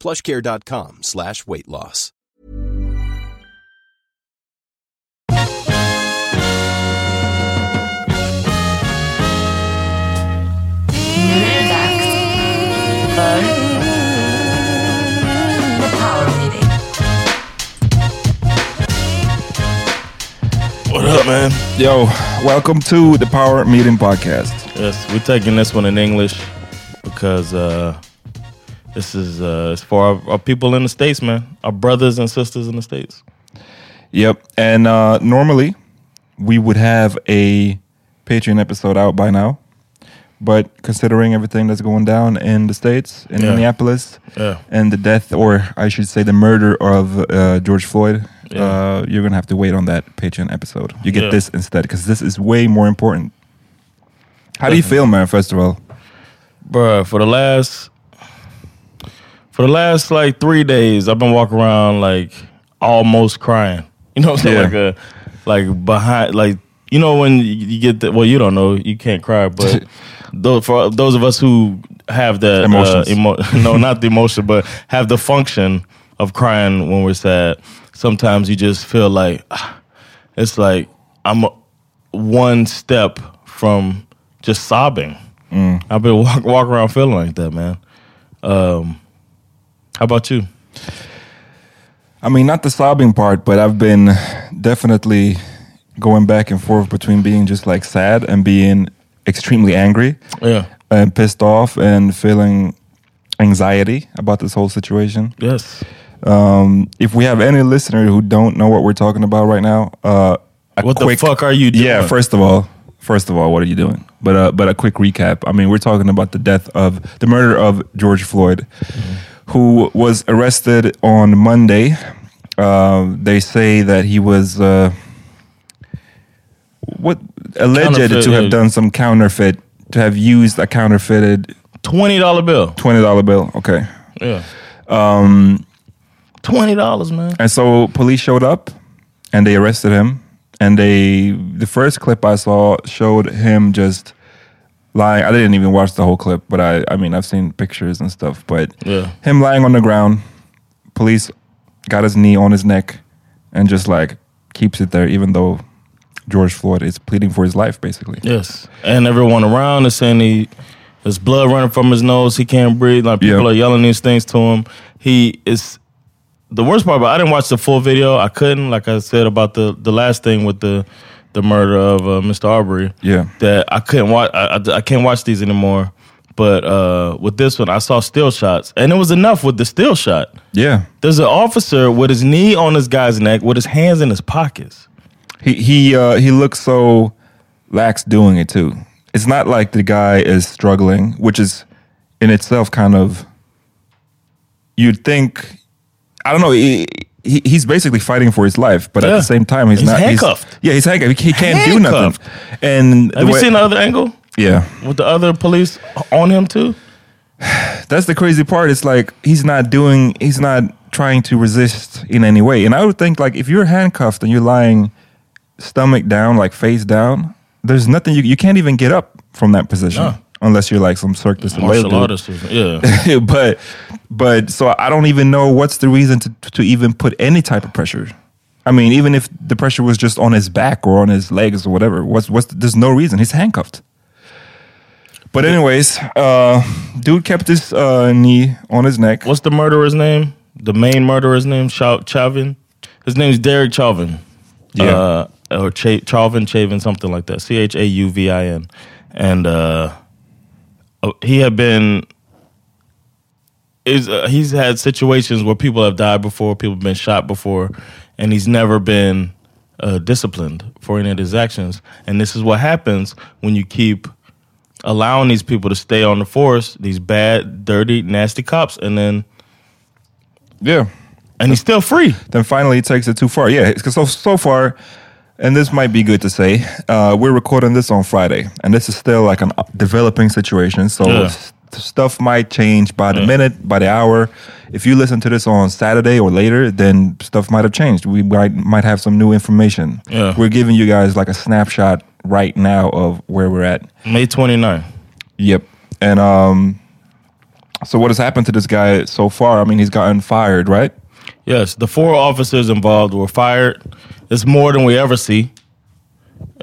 plushcare.com slash weight loss. Nu är det dags för The Power Meeting. What up, man? Yo, welcome to the Power Meeting Podcast. Yes, we're taking this one in English because uh, this is uh, it's for our, our people in the states, man. Our brothers and sisters in the states. Yep, and uh, normally we would have a Patreon episode out by now, but considering everything that's going down in the states, in Yeah. Minneapolis, Yeah. and the death, or I should say, the murder of uh, George Floyd, Yeah. uh, you're gonna have to wait on that Patreon episode. You get this instead because this is way more important. How do you feel, man? First of all, Bruh, for the last for the last like three days, I've been walking around like almost crying. You know, what I'm saying? Yeah. like a like behind like you know when you get the well, you don't know, you can't cry, but those, for those of us who have that Emotions. uh, emo- no, not the emotion, but have the function of crying when we're sad. Sometimes you just feel like ah, it's like I'm one step from just sobbing. I've been walk, walk around feeling like that, man. Um, how about you? I mean, not the sobbing part, but I've been definitely going back and forth between being just like sad and being extremely angry Yeah. and pissed off and feeling anxiety about this whole situation. Yes. Um, if we have any listener who don't know what we're talking about right now, uh, What quick, the fuck are you doing? Yeah, first of all, first of all, what are you doing? But uh, but a quick recap. I mean, we're talking about the death of the murder of George Floyd, who was arrested on Monday. Uh, they say that he was uh, what alleged to have done some counterfeit, to have used a counterfeited twenty dollar bill. twenty dollar bill. Okay, Yeah. Um, twenty dollars, man. And so police showed up and they arrested him. And they, the first clip I saw showed him just lying. I didn't even watch the whole clip, but I, I mean, I've seen pictures and stuff. But Yeah. him lying on the ground, police got his knee on his neck and just like keeps it there, even though George Floyd is pleading for his life, basically. Yes. And everyone around is saying he there's blood running from his nose. He can't breathe. Like people are yelling these things to him. He is. The worst part about I didn't watch the full video. I couldn't, like I said about the the last thing with the the murder of uh, Mr. Arbery. Yeah. that I couldn't watch. I, I, I can't watch these anymore. But uh, with this one, I saw still shots, and it was enough with the still shot. Yeah. There's an officer with his knee on this guy's neck, with his hands in his pockets. He he uh, he looks so lax doing it too. It's not like the guy is struggling, which is in itself kind of. You'd think, I don't know. He, he, he's basically fighting for his life, but at the same time, he's, He's not. handcuffed. yeah, he's handcuffed. He can't do nothing. And Have you way- seen the other angle Yeah, with the other police on him too? that's the crazy part. It's like he's not doing. He's not trying to resist in any way. And I would think like if you're handcuffed and you're lying stomach down, like face down, there's nothing you you can't even get up from that position No. unless you're like some circus Martial artist, or- yeah. but but so I don't even know what's the reason to to even put any type of pressure. I mean, even if the pressure was just on his back or on his legs or whatever, what's what's there's no reason. He's handcuffed. But anyways, uh, dude kept his uh, knee on his neck. What's the murderer's name? The main murderer's name? Chau- Chauvin. His name's Derek Chauvin. Yeah. Uh, or Ch- Chauvin, Chavin, something like that. C H A U V I N. And uh, oh, he had been. Is uh, he's had situations where people have died before, people have been shot before, and he's never been uh, disciplined for any of his actions. And this is what happens when you keep allowing these people to stay on the force, these bad, dirty, nasty cops, and then Yeah. and he's still free. then finally he takes it too far. Yeah, because so so far, and this might be good to say, uh, we're recording this on Friday, and this is still like a developing situation. So Yeah. Stuff might change by the minute, by the hour. If you listen to this on Saturday or later, then stuff might have changed. We might might have some new information. Yeah. We're giving you guys like a snapshot right now of where we're at. May 29. Yep. And um, so what has happened to this guy so far? I mean, he's gotten fired, right? Yes, the four officers involved were fired. It's more than we ever see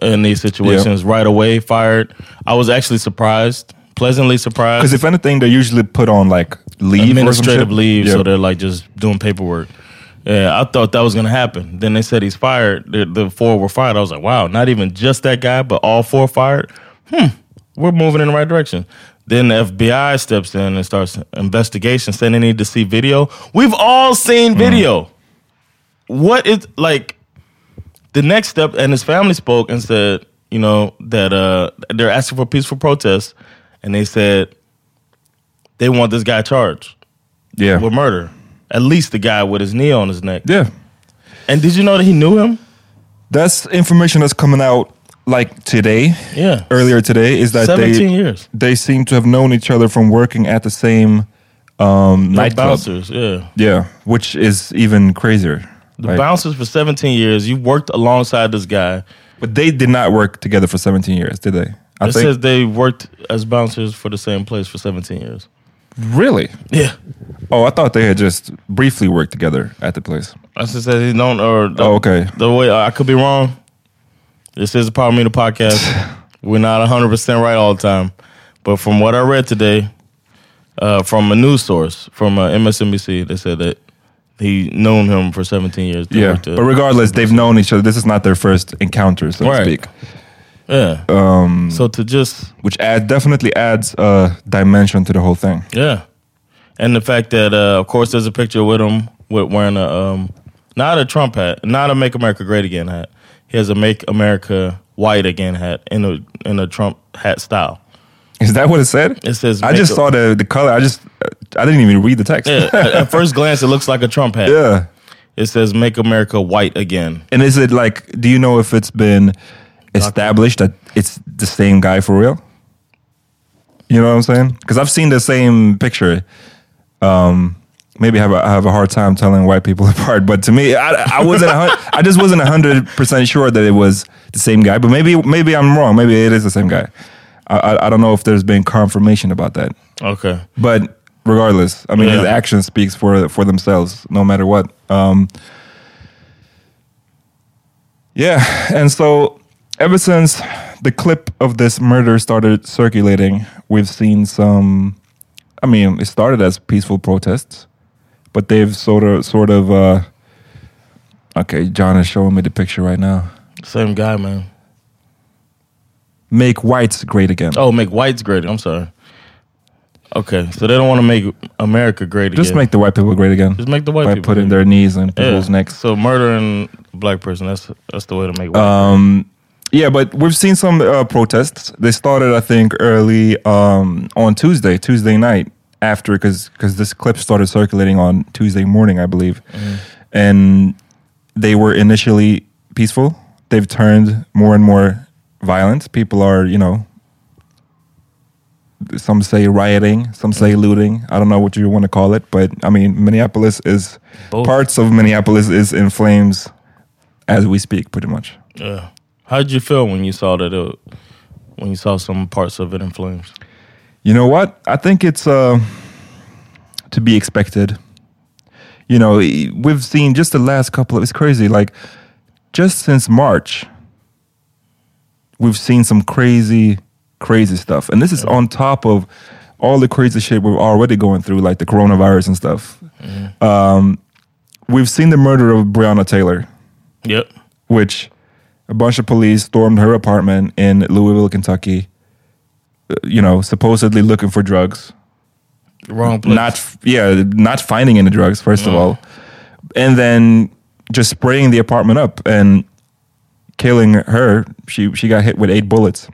in these situations. Right away, fired. I was actually surprised, pleasantly surprised. Because if anything, they're usually put on like leave, administrative or some shit. leave, Yeah. so they're like just doing paperwork. Yeah, I thought that was gonna happen. Then they said he's fired. The, the four were fired. I was like, wow, not even just that guy, but all four fired. Hmm, we're moving in the right direction. Then the FBI steps in and starts investigation, saying they need to see video. We've all seen video. What is like the next step? And his family spoke and said, you know, that uh, they're asking for peaceful protest, and they said they want this guy charged yeah, with murder. At least the guy with his knee on his neck. yeah. And did you know that he knew him? That's information that's coming out like today. Yeah. earlier today is that 17 they years. they seem to have known each other from working at the same um, nightclub. bouncers, yeah. Yeah, which is even crazier. The Like, bouncers for 17 years. You worked alongside this guy. but they did not work together for 17 years, did they? I It says they worked as bouncers for the same place for 17 years. really. Yeah. Oh, I thought they had just briefly worked together at the place. I just said he don't, or the, Oh, okay. the way I could be wrong. This is the Power Meeting podcast. We're not 100% right all the time. But from what I read today, uh, from a news source, from uh, MSNBC, they said that he known him for 17 years. Yeah, but regardless, they've known each other. This is not their first encounter, so to speak. Yeah. Um, so to just which add, definitely adds a dimension to the whole thing. yeah, and the fact that uh, of course there's a picture with him with wearing a um, not a Trump hat, not a Make America Great Again hat. He has a Make America White Again hat in a in a Trump hat style. Is that what it said? It says I just a- saw the the color. I just I didn't even read the text. Yeah, at, at first glance it looks like a Trump hat. yeah. It says Make America White Again. And is it like? Do you know if it's been established that it's the same guy for real? You know what I'm saying? Because I've seen the same picture. Um, maybe I have a, I have a hard time telling white people apart, but to me, I, I wasn't. hun- I just wasn't hundred percent sure that it was the same guy. But maybe maybe I'm wrong. Maybe it is the same guy. I, I, I don't know if there's been confirmation about that. Okay. But regardless, I mean, Yeah. his action speaks for for themselves, no matter what. Um, yeah, and so ever since the clip of this murder started circulating, we've seen some. I mean, it started as peaceful protests, but they've sort of, sort of. Uh, okay, Jon is showing me the picture right now. Same guy, man. Make whites great again. Oh, make whites great. I'm sorry. Okay, so they don't want to make America great Just again. make the white people great again. Just make the white people by people putting great. their knees in Yeah. people's necks. So murdering a black person, that's that's the way to make white. Um, yeah, but we've seen some uh, protests. They started, I think, early um, on Tuesday, Tuesday night, after because because this clip started circulating on Tuesday morning, I believe, and they were initially peaceful. They've turned more and more violent. People are, you know, some say rioting, some say looting. I don't know what you want to call it, but I mean, Minneapolis is Both. parts of Minneapolis is in flames as we speak, pretty much. Yeah. How did you feel when you saw that? It, when you saw some parts of it in flames? You know what? I think it's uh, to be expected. You know, we've seen just the last couple of it's crazy. Like just since March, we've seen some crazy, crazy stuff, and this is on top of all the crazy shit we're already going through, like the coronavirus and stuff. Um, we've seen the murder of Breonna Taylor, Yep. which a bunch of police stormed her apartment in Louisville, Kentucky. uh, You know, supposedly looking for drugs. Wrong place. not yeah not finding any drugs first of all. And then just spraying the apartment up and killing her. She she got hit with eight bullets.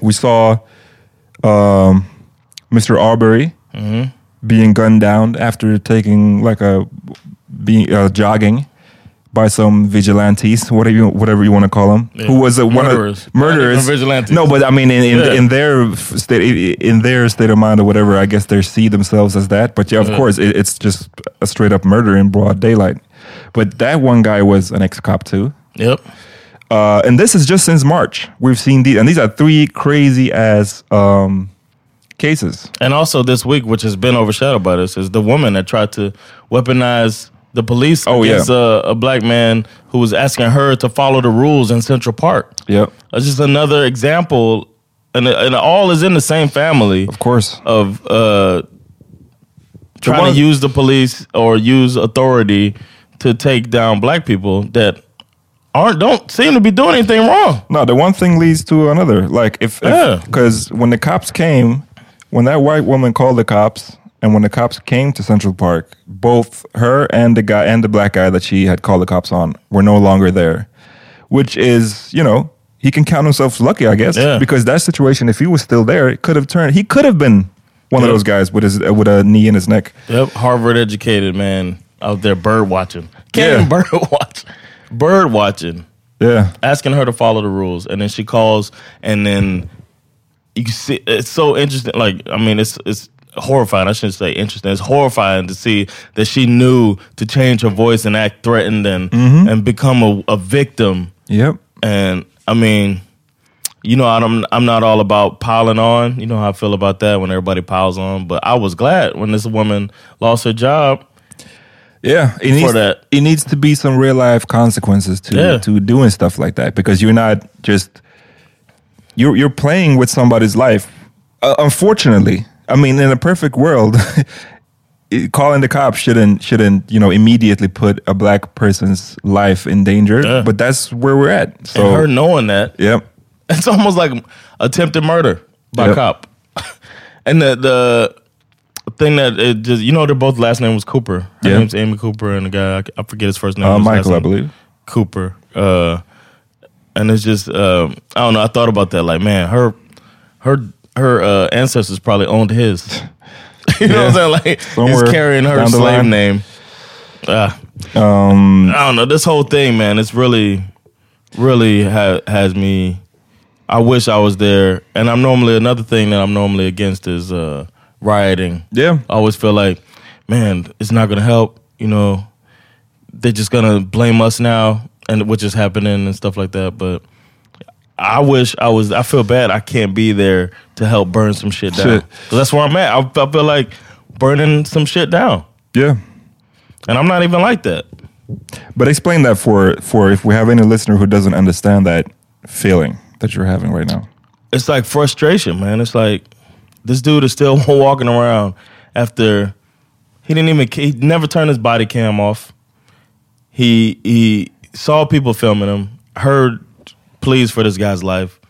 We saw um, mr arbery being gunned down after taking like a being uh, jogging by some vigilantes, whatever you, whatever you want to call them, who was a, one Murderers. of murderers. vigilantes. No, but I mean, in in, Yeah. in their state, in their state of mind or whatever, I guess they see themselves as that. But yeah, of course, it, it's just a straight up murder in broad daylight. But that one guy was an ex cop too. Yep. Uh, and this is just since March. We've seen these, and these are three crazy ass um, cases. And also this week, which has been overshadowed by this, is the woman that tried to weaponize the police Oh, yeah. against a, a black man who was asking her to follow the rules in Central Park. Yep, That's just another example, and, and all is in the same family of course. of uh, trying one- to use the police or use authority to take down black people that aren't don't seem to be doing anything wrong. No, the one thing leads to another. Like if Yeah. because when the cops came, when that white woman called the cops, and when the cops came to Central Park, both her and the guy and the black guy that she had called the cops on were no longer there, which is you know he can count himself lucky, I guess, Yeah. because that situation, if he was still there, it could have turned. He could have been one of those guys with his with a knee in his neck. Yep, Harvard educated man out there bird watching. Can't Yeah. bird watch. Bird watching. Yeah, Asking her to follow the rules. And then she calls and then you see it's so interesting. Like, I mean, it's it's horrifying. I shouldn't say interesting. It's horrifying to see that she knew to change her voice and act threatened and and become a, a victim. yep. And I mean, you know, I'm I'm not all about piling on. You know how I feel about that when everybody piles on. But I was glad when this woman lost her job. Yeah, it needs, that. it needs to be some real life consequences to Yeah. to doing stuff like that because you're not just you're you're playing with somebody's life. Uh, unfortunately, I mean, in a perfect world, calling the cops shouldn't shouldn't you know immediately put a black person's life in danger. Yeah. But that's where we're at. So and her knowing that, yep, it's almost like attempted murder by Yep. cop. and the the thing that it just you know their both last name was Cooper. Her Yeah. name's Amy Cooper, and the guy I, forget his first name. uh, Michael, I believe. Cooper. Uh, and it's just um, I don't know. I thought about that. Like, man, her her her uh, ancestors probably owned his. you know what I'm saying? Like Somewhere he's carrying her down the slave line. name. Uh, Um, I don't know. This whole thing, man, it's really, really ha- has me. I wish I was there. And I'm normally another thing that I'm normally against is uh, rioting. yeah, I always feel like, man, it's not gonna help. You know, they're just gonna blame us now, and which is happening and stuff like that. But I wish I was. I feel bad. I can't be there to help burn some shit down. Shit. that's where I'm at. I, I feel like burning some shit down, yeah. and I'm not even like that. But explain that for for if we have any listener who doesn't understand that feeling that you're having right now. It's like frustration, man. It's like this dude is still walking around after he didn't even he never turned his body cam off. He he saw people filming him, heard pleas for this guy's life.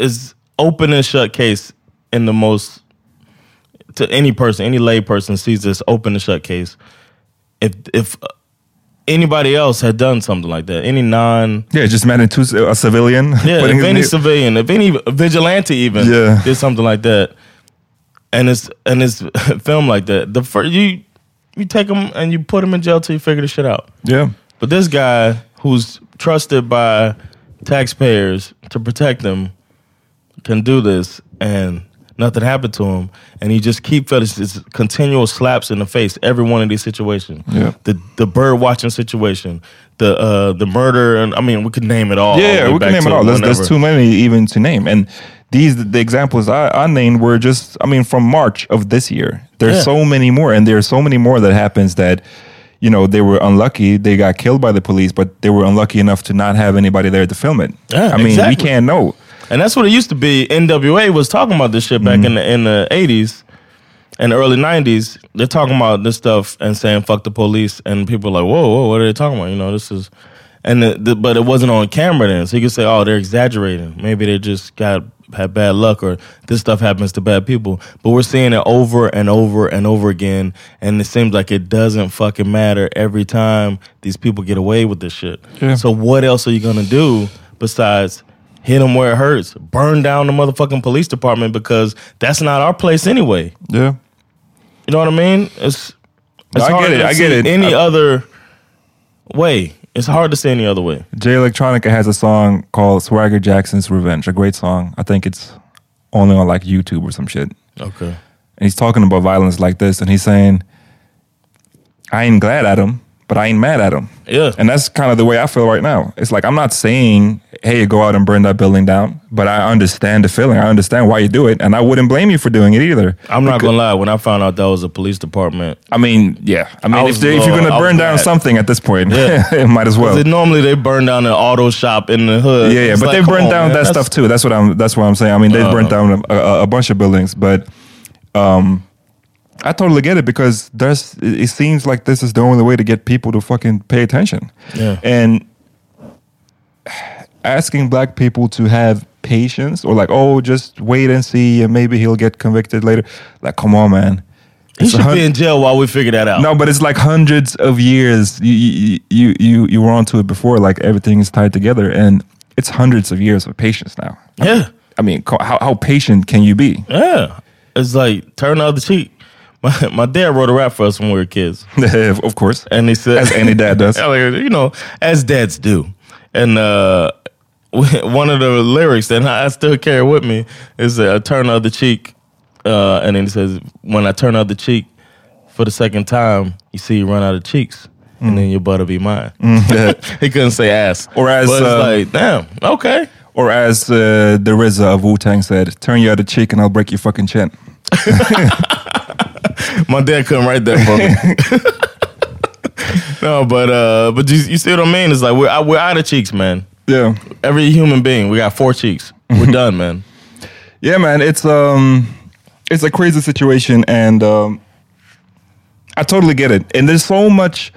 Is open and shut case in the most to any person, any lay person sees this open and shut case. If if anybody else had done something like that, any non Yeah, just met into a civilian. yeah, if any civilian, if any vigilante even Yeah. did something like that, and it's and it's filmed like that, the first you you take him and you put him in jail till you figure the shit out. yeah, But this guy who's trusted by taxpayers to protect them can do this and nothing happened to him, and he just keep feeling this continual slaps in the face every one of these situations. Yeah. The the bird watching situation, the uh the murder, and I mean we could name it all. Yeah, we can name it all. There's, there's too many even to name. And these the examples I, I named were just I mean from March of this year. There's Yeah. so many more, and there's so many more that happens that you know they were unlucky. They got killed by the police, but they were unlucky enough to not have anybody there to film it. Yeah, I mean we can't know. And that's what it used to be. NWA was talking about this shit back Mm-hmm. in the in the eighties and early nineties. They're talking about this stuff and saying "fuck the police," and people are like, "Whoa, whoa, what are they talking about?" You know, this is, and the, the, but it wasn't on camera then, so you could say, "Oh, they're exaggerating. Maybe they just got had bad luck, or this stuff happens to bad people." But we're seeing it over and over and over again, and it seems like it doesn't fucking matter every time these people get away with this shit. Yeah. So what else are you gonna do besides? hit them where it hurts, burn down the motherfucking police department because that's not our place anyway. Yeah. You know what I mean? It's it's I hard get it, to I get it. Any I- other way? It's hard to say any other way. Jay Electronica has a song called Swagger Jackson's Revenge, a great song. I think it's only on like YouTube or some shit. Okay. And he's talking about violence like this, and he's saying, I ain't glad at him, but I ain't mad at him. Yeah. And that's kind of the way I feel right now. It's like I'm not saying, hey, go out and burn that building down, but I understand the feeling. I understand why you do it, and I wouldn't blame you for doing it either. I'm not gonna lie. When I found out that was a police department, I mean, yeah. I mean, I if, they, if you're uh, going to I burn down something at this point, Yeah. it might as well. it- normally they burn down an auto shop in the hood. Yeah, yeah, It's but like, they burned on, down man, that stuff too. That's what I'm. That's what I'm saying. I mean, they've burnt down a, a, a bunch of buildings, but um, I totally get it because there's. It seems like this is the only way to get people to fucking pay attention. Yeah. and asking black people to have patience or like, oh, just wait and see, and maybe he'll get convicted later. Like, come on, man. He It's should hun- be in jail while we figure that out. no, but it's like hundreds of years. You you you you, you were onto it before. Like everything is tied together, and it's hundreds of years of patience now. Yeah. I mean, co- how how patient can you be? Yeah. It's like turn the other cheek. My, my dad wrote a rap for us when we were kids. of course, and he said, As any dad does. You know, as dads do. And uh, one of the lyrics that I still carry with me is uh, "Turn the other cheek," uh, and then he says, "When I turn the other cheek for the second time, you see you run out of cheeks." And then your butt'll be mine. he couldn't say ass, Or as, but uh, like, damn, okay. or as uh, the RZA of Wu Tang said, "Turn your other cheek and I'll break your fucking chin." My dad couldn't write that for me. no, but uh, but you, you see what I mean? It's like we're we're out of cheeks, man. Yeah, Every human being, we got four cheeks. We're done, man. yeah, man. It's um, it's a crazy situation, and um, I totally get it. And there's so much.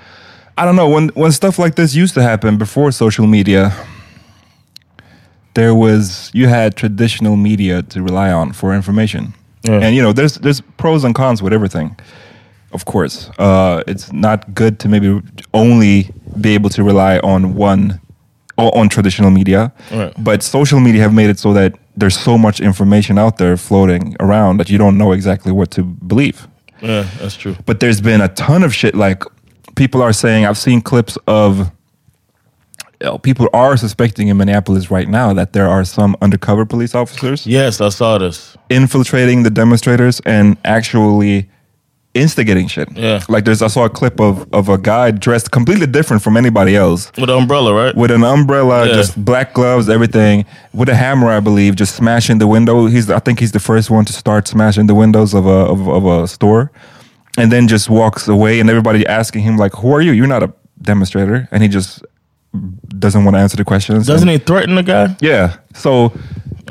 I don't know when when stuff like this used to happen before social media. There was you had traditional media to rely on for information, Yeah. and you know there's there's pros and cons with everything. Of course, uh, it's not good to maybe only be able to rely on one on traditional media, Right. but social media have made it so that there's so much information out there floating around that you don't know exactly what to believe Yeah, that's true. but there's been a ton of shit like people are saying i've seen clips of Uh, people are suspecting in minneapolis right now that there are some undercover police officers Yes, I saw this. infiltrating the demonstrators and actually instigating shit Yeah. like there's i saw a clip of of a guy dressed completely different from anybody else With an umbrella, right? with an umbrella, Yeah. just black gloves, everything, with a hammer, I believe, just smashing the window. He's, I think, he's the first one to start smashing the windows of a of, of a store, and then just walks away. And everybody asking him like, "Who are you? You're not a demonstrator," and he just doesn't want to answer the questions. Doesn't And- he threaten the guy? Yeah. So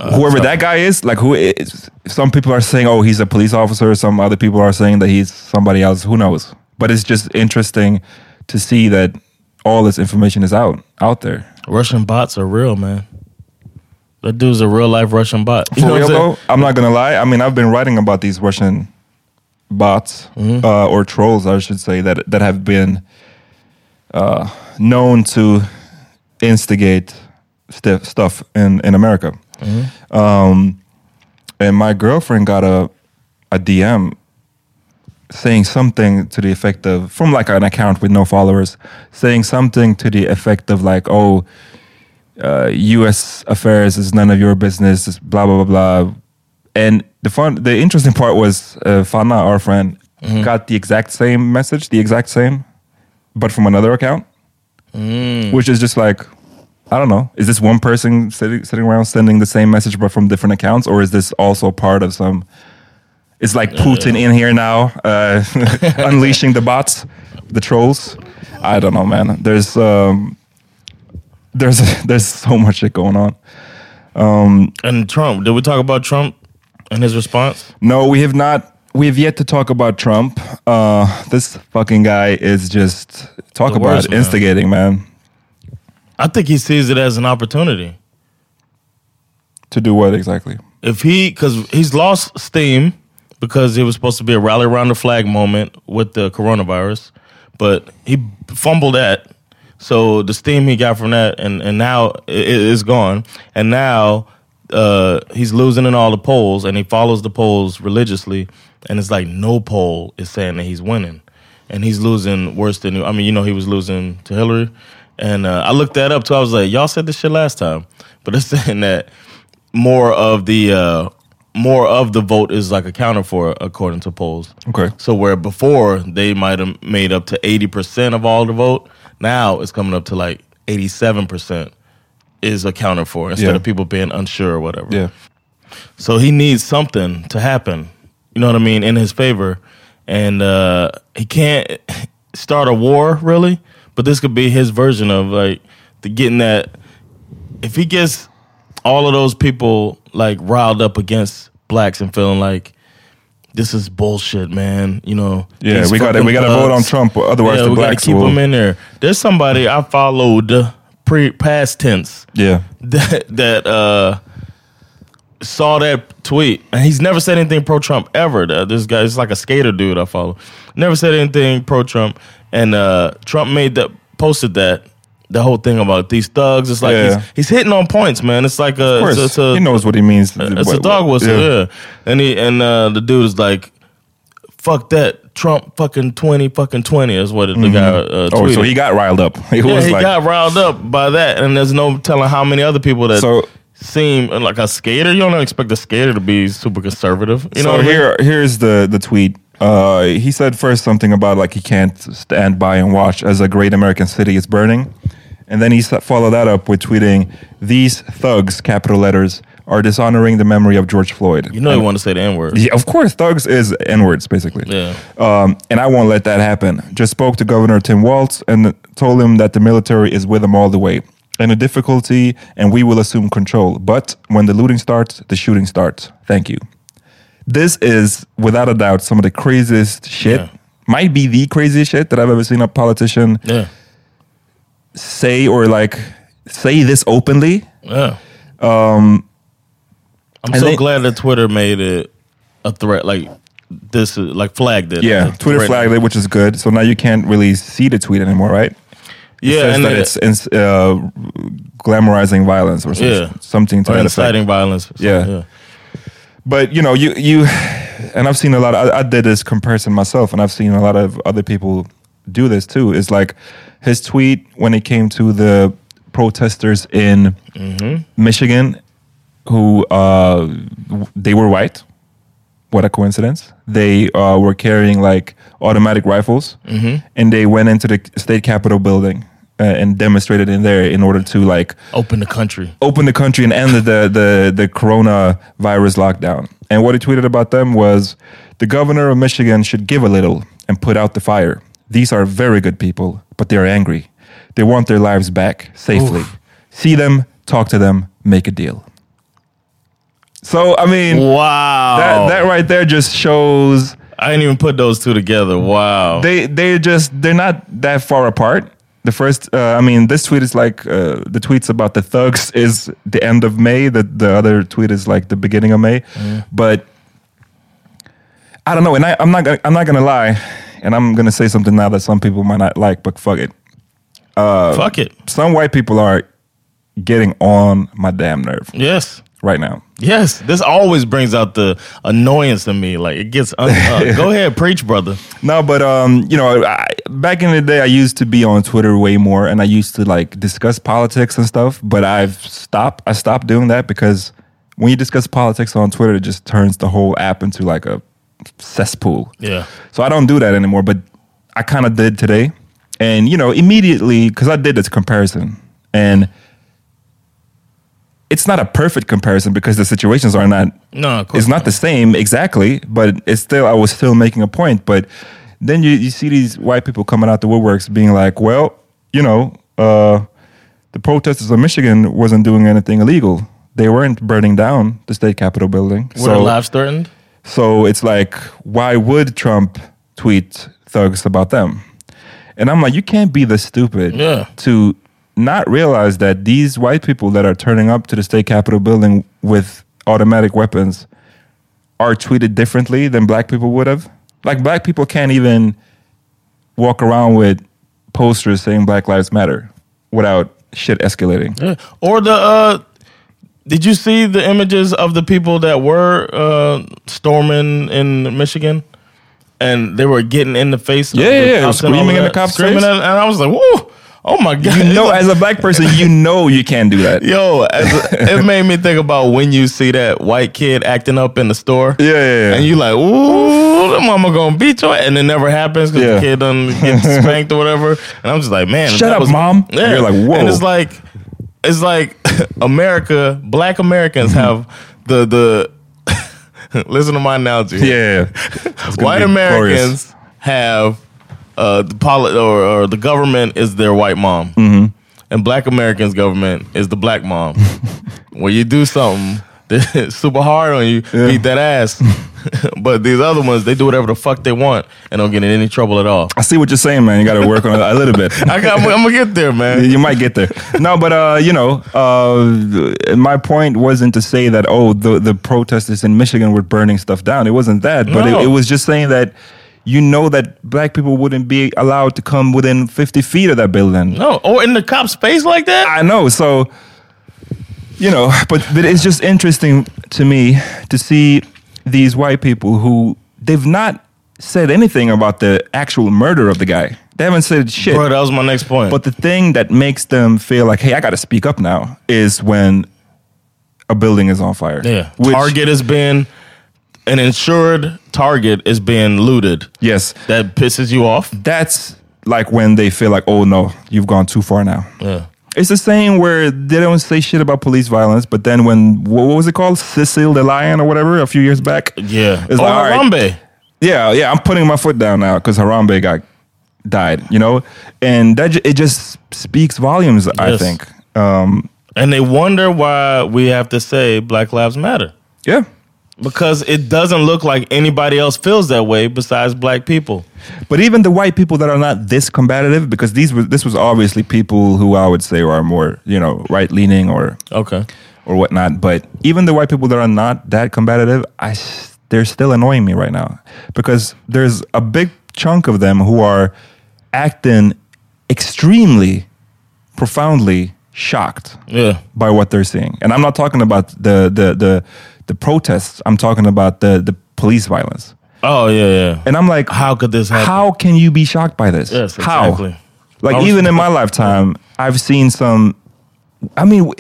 whoever so- that guy is, like who is, some people are saying, oh, he's a police officer. Some other people are saying that he's somebody else. Who knows? But it's just interesting to see that all this information is out out there. Russian bots are real, man. That dude's a real life Russian bot. You For know real I'm though, I'm not gonna lie. I mean, I've been writing about these Russian bots Mm-hmm. uh, or trolls, I should say, that that have been uh, known to instigate st- stuff in in America. Mm-hmm. Um, and my girlfriend got a a DM saying something to the effect of from like an account with no followers, saying something to the effect of like, oh uh, U.S. affairs is none of your business. Blah blah blah blah. And the fun, the interesting part was uh, Fana, our friend, got the exact same message, the exact same, but from another account, which is just like, I don't know, is this one person sitting sitting around sending the same message but from different accounts, or is this also part of some? It's like Putin in here now, uh, unleashing the bots, the trolls. I don't know, man. There's um, there's there's so much shit going on. And Trump. Did we talk about Trump and his response? No, we have not. We have yet to talk about Trump. Uh, this fucking guy is just talk The about worst, man. instigating, man. I think he sees it as an opportunity. To do what exactly? If he, because he's lost steam because it was supposed to be a rally around the flag moment with the coronavirus, but he fumbled that. So the steam he got from that, and and now it is gone. And now uh, he's losing in all the polls, and he follows the polls religiously. And it's like no poll is saying that he's winning, and he's losing worse than. I mean, you know, he was losing to Hillary, and uh, I looked that up too. I was like, y'all said this shit last time, but it's saying that more of the uh, more of the vote is like accounted for according to polls. Okay. So where before they might have made up to eighty percent of all the vote, now it's coming up to like eighty seven percent is accounted for instead Yeah. of people being unsure or whatever. Yeah. So he needs something to happen. You know what I mean in his favor, and uh, he can't start a war really. But this could be his version of like the getting that. If he gets all of those people like riled up against blacks and feeling like this is bullshit, man. You know. Yeah, we gotta- we gotta vote on. Trump, otherwise yeah, the we blacks gotta keep will- them in there. There's somebody I followed pre past tense Yeah. that that uh saw that tweet and he's never said anything pro Trump ever. Uh, This guy is like a skater dude I follow. Never said anything pro Trump and uh Trump made that posted that the whole thing about these thugs. It's like Yeah. he's, he's hitting on points, man. It's like a Of course, it's, it's a he knows what he means. it's a dog what- whistle, yeah. And he and uh, the dude is like, "Fuck that, Trump, fucking twenty, fucking twenty is what the guy uh, Oh, so he got riled up. He Yeah, he like, got riled up by that, and there's no telling how many other people that So- seem like a skater. You don't expect a skater to be super conservative. You know, so mean? here, here's the the tweet. Uh, he said first something about like he can't stand by and watch as a great American city is burning, and then he followed that up with tweeting, "These thugs, capital letters, are dishonoring the memory of George Floyd." you know, you want to say the N word. Yeah, of course, thugs is n words basically. Yeah. Um, and I won't let that happen. Just spoke to Governor Tim Walz and told him that the military is with him all the way. And a difficulty, and we will assume control. But when the looting starts, the shooting starts. Thank you. This is, without a doubt, some of the craziest shit. Yeah. Might be the craziest shit that I've ever seen a politician Yeah, say or like say this openly. yeah. Um, I'm so they- glad that Twitter made it a threat. Like this, like flagged it. Yeah, Twitter flagged it, which is good. So now you can't really see the tweet anymore, right? Yeah, says and that it- it's ins- uh, glamorizing violence or some- Yeah. something to or that effect. inciting violence. So, Yeah. But you know, you you, and I've seen a lot. I, I did this comparison myself, and I've seen a lot of other people do this too. Is like his tweet when it came to the protesters in Mm-hmm. Michigan, who uh, they were white. What a coincidence! They uh, were carrying like automatic rifles, Mm-hmm. and they went into the state capitol building uh, and demonstrated in there in order to like Open the country. open the country and end the, the, the coronavirus lockdown. And what he tweeted about them was the governor of Michigan should give a little and put out the fire. These are very good people, but they're angry. They want their lives back safely. See them, talk to them, make a deal. So, I mean, Wow. that, that right there just shows I didn't even put those two together. Wow. they they just they're not that far apart. The first, uh, I mean, this tweet is like uh, the tweets about the thugs is the end of May. The the other tweet is like the beginning of May. But I don't know, and I, I'm not gonna, I'm not gonna lie, and I'm gonna say something now that some people might not like, but fuck it. Uh, Fuck it. Some white people are getting on my damn nerve, Yes. Right now. Yes, this always brings out the annoyance in me. Like it gets. Un- uh, go ahead, preach, brother. No, but um, you know, I, back in the day, I used to be on Twitter way more, and I used to like discuss politics and stuff. But I've stopped. I stopped doing that because when you discuss politics on Twitter, it just turns the whole app into like a cesspool. Yeah. So I don't do that anymore. But I kind of did today, and you know, immediately because I did this comparison, and it's not a perfect comparison because the situations are not No, of course it's not the same exactly, but it's still I was still making a point. But then you, you see these white people coming out the woodworks being like, well, you know, uh, the protesters in Michigan wasn't doing anything illegal. They weren't burning down the state capitol building. Were their lives threatened? So it's like, why would Trump tweet thugs about them? And I'm like, you can't be this stupid Yeah. to not realize that these white people that are turning up to the state capitol building with automatic weapons are treated differently than black people would have. Like black people can't even walk around with posters saying Black Lives Matter without shit escalating. Yeah. Or the uh did you see the images of the people that were uh storming in Michigan? And they were getting in the face of Yeah, the yeah, yeah. Screaming in the cops' screaming face. at- and I was like, whoa, oh my god. You know, as a black person, you know you can't do that. Yo, as a, it made me think about when you see that white kid acting up in the store. Yeah, yeah, yeah. And you like, ooh, the mama gonna beat you, and it never happens because Yeah. the kid done get spanked or whatever. And I'm just like, man, Shut that up, Mom. Yeah. You're like, whoa. And it's like, it's like America, black Americans mm-hmm. have the the. listen to my analogy. Yeah. White Americans glorious. have uh, the poli- or, or the government is their white mom, Mm-hmm. and Black Americans' government is the black mom. when you do something that's super hard on you, beat that ass. but these other ones, they do whatever the fuck they want and don't get in any trouble at all. I see what you're saying, man. You got to work on it a little bit. I got, I'm, gonna get there, man. you might get there. No, but uh, you know, uh, my point wasn't to say that oh, the the protesters in Michigan were burning stuff down. It wasn't that, but No. it, it was just saying that you know that black people wouldn't be allowed to come within 50 feet of that building. No, or in the cop's face like that. I know. So, you know, but, but it's just interesting to me to see these white people who they've not said anything about the actual murder of the guy. They haven't said shit. Bro, that was my next point. But the thing that makes them feel like, hey, I got to speak up now is when a building is on fire. yeah, Which- Target has been an insured Target is being looted. Yes. That pisses you off. That's like when they feel like, oh no, you've gone too far now. Yeah. It's the same where they don't say shit about police violence, but then when what was it called, Cecil the Lion or whatever, a few years back, Yeah. It's or like, all right. Harambe. yeah, yeah, I'm putting my foot down now because Harambe got died, you know, and that it just speaks volumes. I think, um, And they wonder why we have to say Black Lives Matter. yeah. Because it doesn't look like anybody else feels that way besides black people. But even the white people that are not this combative, because these were this was obviously people who I would say are more, you know, right leaning or Okay. or whatnot. But even the white people that are not that combative, I they're still annoying me right now because there's a big chunk of them who are acting extremely, profoundly shocked Yeah. by what they're seeing. And I'm not talking about the the the, the protests. I'm talking about the the police violence. Oh yeah, yeah. And I'm like, How could this happen? How can you be shocked by this? Yes, How? exactly. Like was- even in my lifetime, I've seen some. I mean,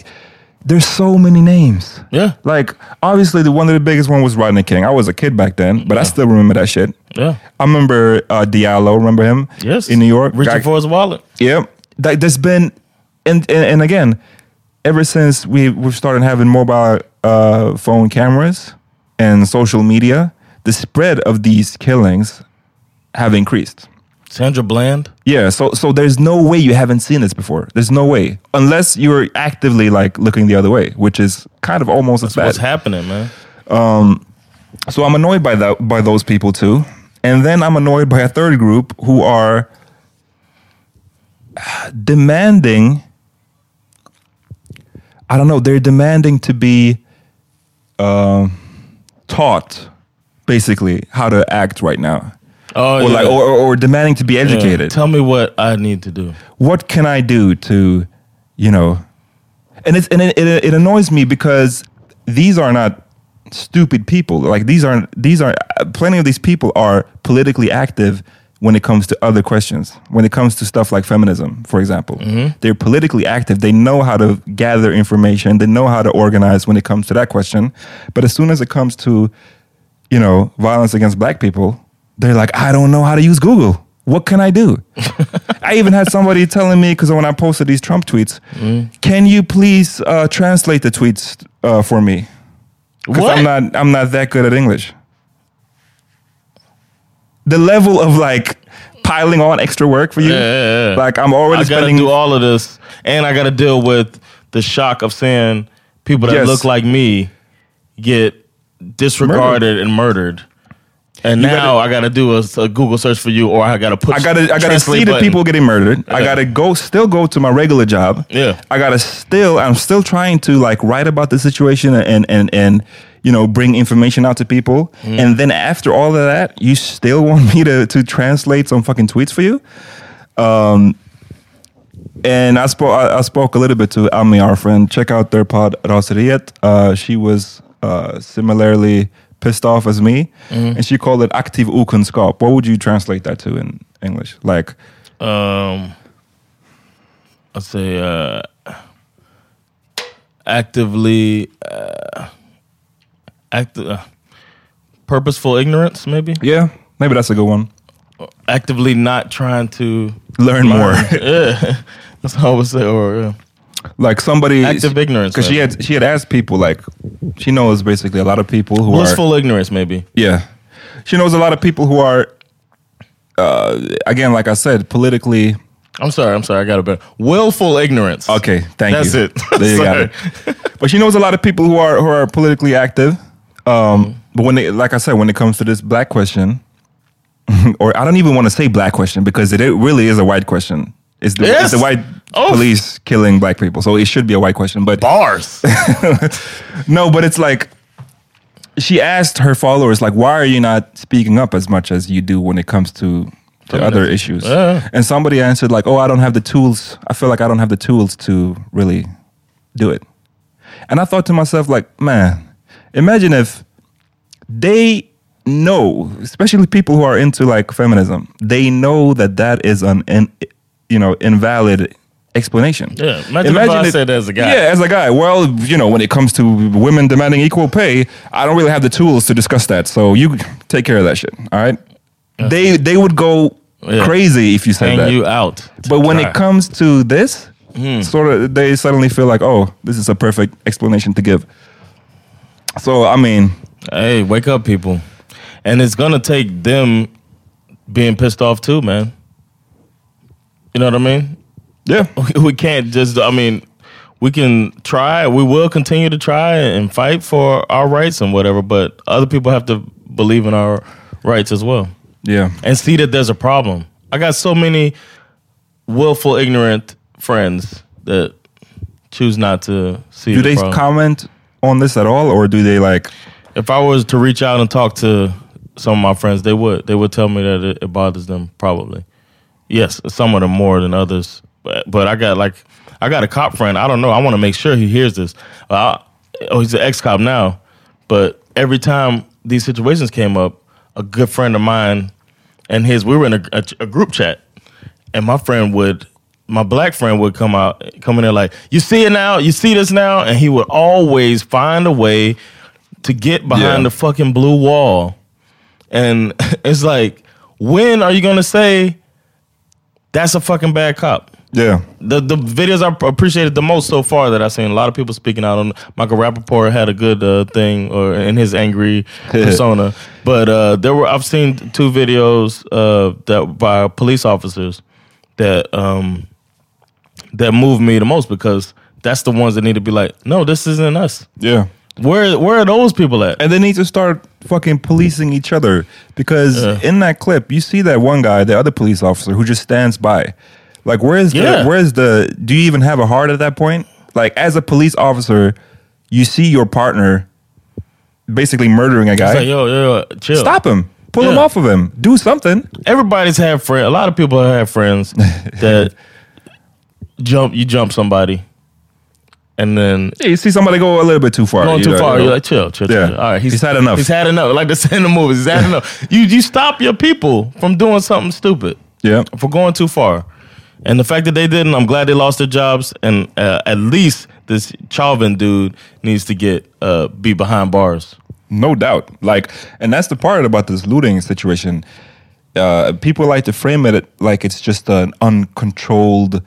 there's so many names. Yeah. Like obviously, the one of the biggest one was Rodney King. I was a kid back then, but I still remember that shit. Yeah. I remember uh, Diallo. Remember him? Yes. In New York. Reaching for his wallet. yeah, like there's been, and and, and again, ever since we we've started having mobile uh, phone cameras and social media, the spread of these killings have increased. Sandra Bland. Yeah, so so there's no way you haven't seen this before. There's no way unless you're actively like looking the other way, which is kind of almost as bad. What's happening, man? Um, So I'm annoyed by that by those people too, and then I'm annoyed by a third group who are demanding. I don't know. They're demanding to be uh, taught, basically, how to act right now, Oh or yeah. like, or, or, demanding to be Yeah. educated. Tell me what I need to do. what can I do to, you know, and it's and it, it, it annoys me because these are not stupid people. Like these are these are plenty of these people are politically active when it comes to other questions. When it comes to stuff like feminism, for example, they're politically active. They know how to gather information. They know how to organize when it comes to that question. But as soon as it comes to, you know, violence against black people, they're like, I don't know how to use Google. What can I do? I even had somebody telling me because when I posted these Trump tweets, can you please uh, translate the tweets uh, for me? Because? I'm not I'm not that good at English. The level of like piling on extra work for you, Yeah, yeah, yeah. like I'm already I gotta spending. do all of this, and I gotta deal with the shock of seeing people that Yes. look like me get disregarded and murdered. And You now gotta- I gotta do a, a Google search for you, or I gotta put. I gotta I gotta see the people getting murdered. I gotta go still go to my regular job. Yeah. I gotta still I'm still trying to like write about the situation and and and you know bring information out to people. Mm. And then after all of that, you still want me to to translate some fucking tweets for you. Um, and I spoke I, I spoke a little bit to Ami, our friend. Check out their pod Raseriet. Uh, she was uh, similarly pissed off as me, and she called it active okunskap. What would you translate that to in English? Like, um, let's say uh, actively uh, active, uh, purposeful ignorance, maybe yeah, maybe that's a good one. actively not trying to Learn more. yeah, that's how I would say. Or yeah. like somebody Active ignorance, because she had she had asked people like she knows basically a lot of people who are blissful ignorance, maybe. Yeah. She knows a lot of people who are, uh, again, like I said, politically. I'm sorry. I'm sorry. I got a better willful ignorance. Okay, thank That's you. it. There you got it. But she knows a lot of people who are who are politically active. Um, But when they, like I said, when it comes to this black question, or I don't even want to say black question because it, it really is a white question. It's the, Yes. it's the white Oh. police killing black people, so it should be a white question. But Bars. no, but it's like she asked her followers, like, why are you not speaking up as much as you do when it comes to, to other issues? Yeah. And somebody answered, like, oh, I don't have the tools. I feel like I don't have the tools to really do it. And I thought to myself, like, man, imagine if they know, especially people who are into like feminism, they know that that is an, in, you know, invalid explanation. Yeah, imagine if I said that as a guy. Yeah, as a guy. Well, you know, when it comes to women demanding equal pay, I don't really have the tools to discuss that. So you take care of that shit. All right. They they would go Yeah. crazy if you said Hang that. you out. But when it comes to this, Hmm. sort of, they suddenly feel like, oh, this is a perfect explanation to give. So I mean, Hey, wake up, people. And it's gonna take them being pissed off too, man. You know what I mean? yeah, We can't just. I mean, we can try. We will continue to try and fight for our rights and whatever. But other people have to believe in our rights as well yeah, and see that there's a problem. I got so many willful, ignorant friends that choose not to see. do the they problem. comment on this at all, or do they like? If I was to reach out and talk to some of my friends, they would. They would tell me that it, it bothers them. Probably, yes. Some of them more than others. But, but I got like, I got a cop friend. I don't know. I want to make sure he hears this. Uh, oh, he's an ex cop now. But every time these situations came up, a good friend of mine and his, we were in a, a, a group chat, and my friend would. My black friend would come out, come in there like, "You see it now, you see this now," and he would always find a way to get behind Yeah. the fucking blue wall. And it's like, when are you gonna say that's a fucking bad cop? Yeah, The the videos I appreciated the most so far that I've seen a lot of people speaking out on. Michael Rapaport had a good uh, thing or in his angry persona, but uh, there were I've seen two videos uh, that by police officers that um, that moved me the most because that's the ones that need to be like, no, this isn't us. yeah. Where where are those people at? and they need to start fucking policing each other because Yeah. in that clip you see that one guy the other police officer who just stands by like where's Yeah. the where's the do you even have a heart at that point like as a police officer you see your partner basically murdering a guy like, yo, yo, yo, chill. stop him pull him off of him do something Everybody's had friends. A lot of people have friends that jump. You jump somebody, and then Yeah, you see somebody go a little bit too far. going you too know, far. you know. You're like, chill, chill, Yeah. chill. All right, He's had enough. He's had enough. Like they say in the movies, he's had enough. You you stop your people from doing something stupid. yeah. for going too far. And the fact that they didn't, I'm glad they lost their jobs. And uh, at least this Chauvin dude needs to get uh, be behind bars. No doubt. Like, and that's the part about this looting situation. Uh, people like to frame it like it's just an uncontrolled.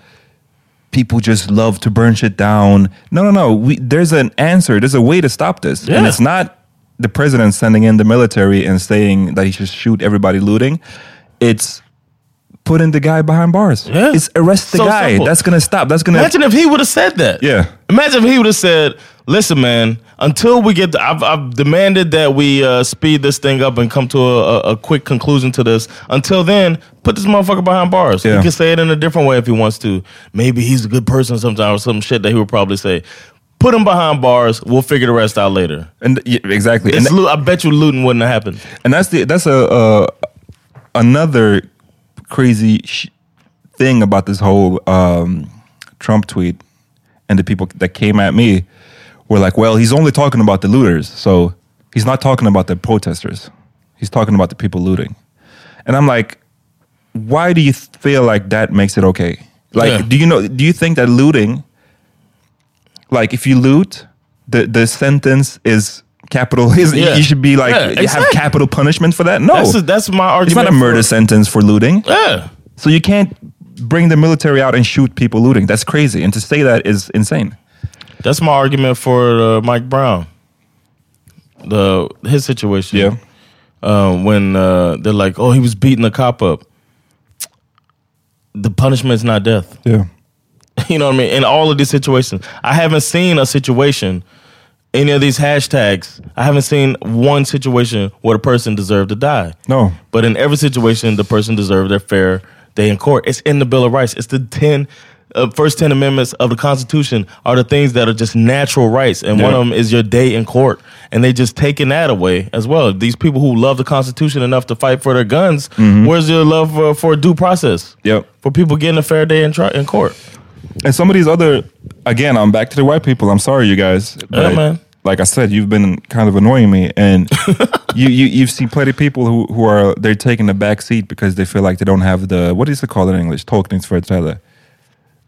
People just love to burn shit down. No, no, no. We, there's an answer. There's a way to stop this, and it's not the president sending in the military and saying that he should shoot everybody looting. It's putting the guy behind bars. Yeah. It's arrest the So guy. simple. That's gonna stop. That's gonna. Imagine if he would have said that. Yeah. Imagine if he would have said, "Listen, man. Until we get, the, I've, I've demanded that we uh, speed this thing up and come to a, a, a quick conclusion to this. Until then, put this motherfucker behind bars. Yeah. He can say it in a different way if he wants to. Maybe he's a good person sometimes, or some shit that he would probably say. Put him behind bars. We'll figure the rest out later. and yeah, exactly. And I bet you looting wouldn't have happened. and that's the that's a uh, another crazy sh- thing about this whole um, Trump tweet and the people that came at me were like, "Well, he's only talking about the looters, so he's not talking about the protesters. He's talking about the people looting." And I'm like, "Why do you feel like that makes it okay? Like, Yeah. do you know? Do you think that looting, like, if you loot, the the sentence is capital? Is Yeah. you should be like Yeah, you have capital punishment for that? No, That's that's my argument. it's not a murder for- sentence for looting. Yeah. So you can't bring the military out and shoot people looting. That's crazy. And to say that is insane. That's my argument for uh, Mike Brown. The his situation. Yeah. Um, when uh, they're like, "Oh, he was beating the cop up." The punishment's not death. Yeah. You know what I mean? In all of these situations, I haven't seen a situation, any of these hashtags. I haven't seen one situation where the person deserved to die. No. But in every situation, the person deserved their fair day in court. It's in the Bill of Rights. It's the 10, uh, first 10 amendments of the Constitution are the things that are just natural rights. And one of them is your day in court. And they just taking that away as well. These people who love the Constitution enough to fight for their guns, where's your love for, for due process? Yep. For people getting a fair day in, tri- in court. And some of these other, again, I'm back to the white people. I'm sorry, you guys. Yeah, man. Like I said, you've been kind of annoying me, and you, you you've seen plenty of people who who are they're taking the back seat because they feel like they don't have the what is it called in English? Tolkningsföreträde.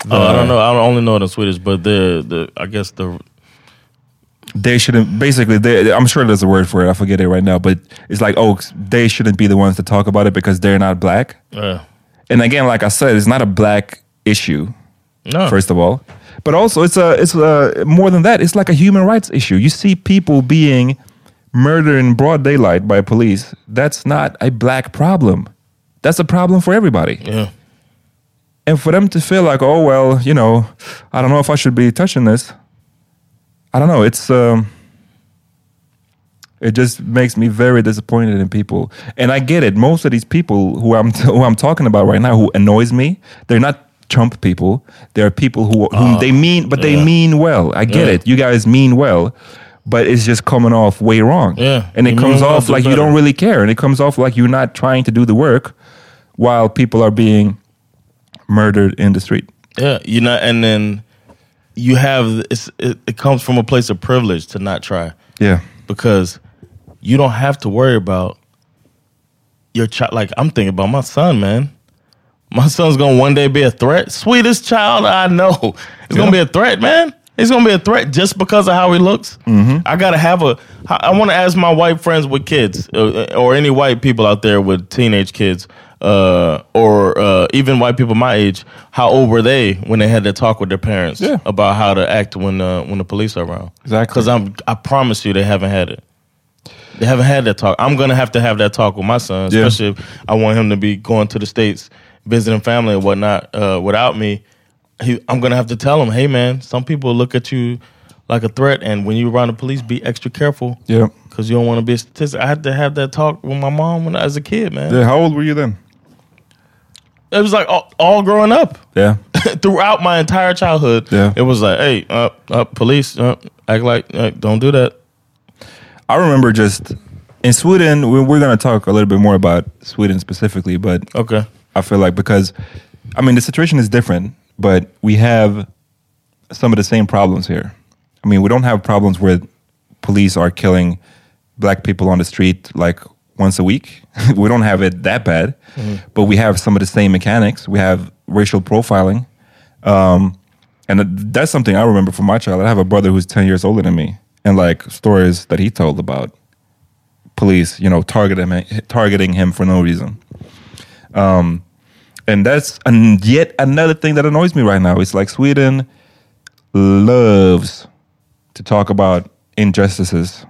Oh, I don't know. I only know it in Swedish, but the the I guess the They shouldn't. Basically, they, I'm sure there's a word for it. I forget it right now, but it's like oh, they shouldn't be the ones to talk about it because they're not black. uh, And again, like I said, it's not a black issue. No first of all. But also, it's a it's a more than that. It's like a human rights issue. You see people being murdered in broad daylight by police. That's not a black problem. That's a problem for everybody. yeah. And for them to feel like, oh well, you know, I don't know if I should be touching this. I don't know. It's um, it just makes me very disappointed in people. And I get it. Most of these people who I'm who I'm talking about right now, who annoys me, they're not Trump people. There are people who whom ah. they mean, but they mean well. I get Yeah. it. You guys mean well. But it's just coming off way wrong. Yeah. And it You comes off like you don't really care. And it comes off like you're not trying to do the work while people are being murdered in the street. Yeah, you know, and then you have it's, it, it comes from a place of privilege to not try Yeah. because you don't have to worry about your child. Like I'm thinking about my son, man. My son's gonna one day be a threat. Sweetest child I know. He's gonna be a threat, man. He's gonna be a threat just because of how he looks. I gotta have a. I want to ask my white friends with kids, uh, or any white people out there with teenage kids, uh, or uh, even white people my age. How old were they when they had to talk with their parents Yeah. about how to act when uh, when the police are around? Exactly. Because I'm. I promise you, they haven't had it. They haven't had that talk. I'm gonna have to have that talk with my son, Yeah. especially if I want him to be going to the states, visiting family and whatnot. Uh, without me, he, I'm gonna have to tell him, hey man, some people look at you like a threat, and when you're around the police, be extra careful. Yeah. Because you don't want to be a statistic. I had to have that talk with my mom when I was a kid, man. Yeah. How old were you then? It was like all, all growing up. Yeah. Throughout my entire childhood, Yeah. it was like, hey, uh, uh, police, uh, act like, uh, don't do that. I remember just in Sweden, we- we're going to talk a little bit more about Sweden specifically, but Okay. I feel like because, I mean, the situation is different, but we have some of the same problems here. I mean, we don't have problems where police are killing black people on the street like once a week. we don't have it that bad, but we have some of the same mechanics. We have racial profiling. Um, and that's something I remember from my childhood. I have a brother who's 10 years older than me, and like stories that he told about police, you know, targeting targeting him for no reason. Um, and that's and yet another thing that annoys me right now. It's like Sweden loves to talk about injustices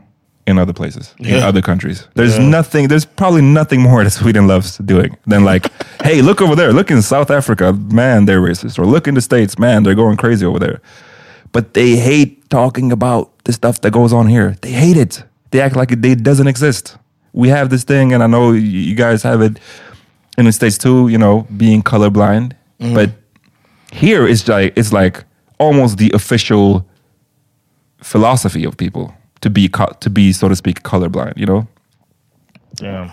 in other places, in other countries. There's Yeah. nothing, there's probably nothing more that Sweden loves doing than like, hey, look over there, look in South Africa, man, they're racist. Or look in the States, man, they're going crazy over there. But they hate talking about the stuff that goes on here. They hate it. They act like it, it doesn't exist. We have this thing, and I know you guys have it in the States too, you know, being colorblind. But here it's like it's like almost the official philosophy of people to be co- to be so to speak colorblind. You know, Damn.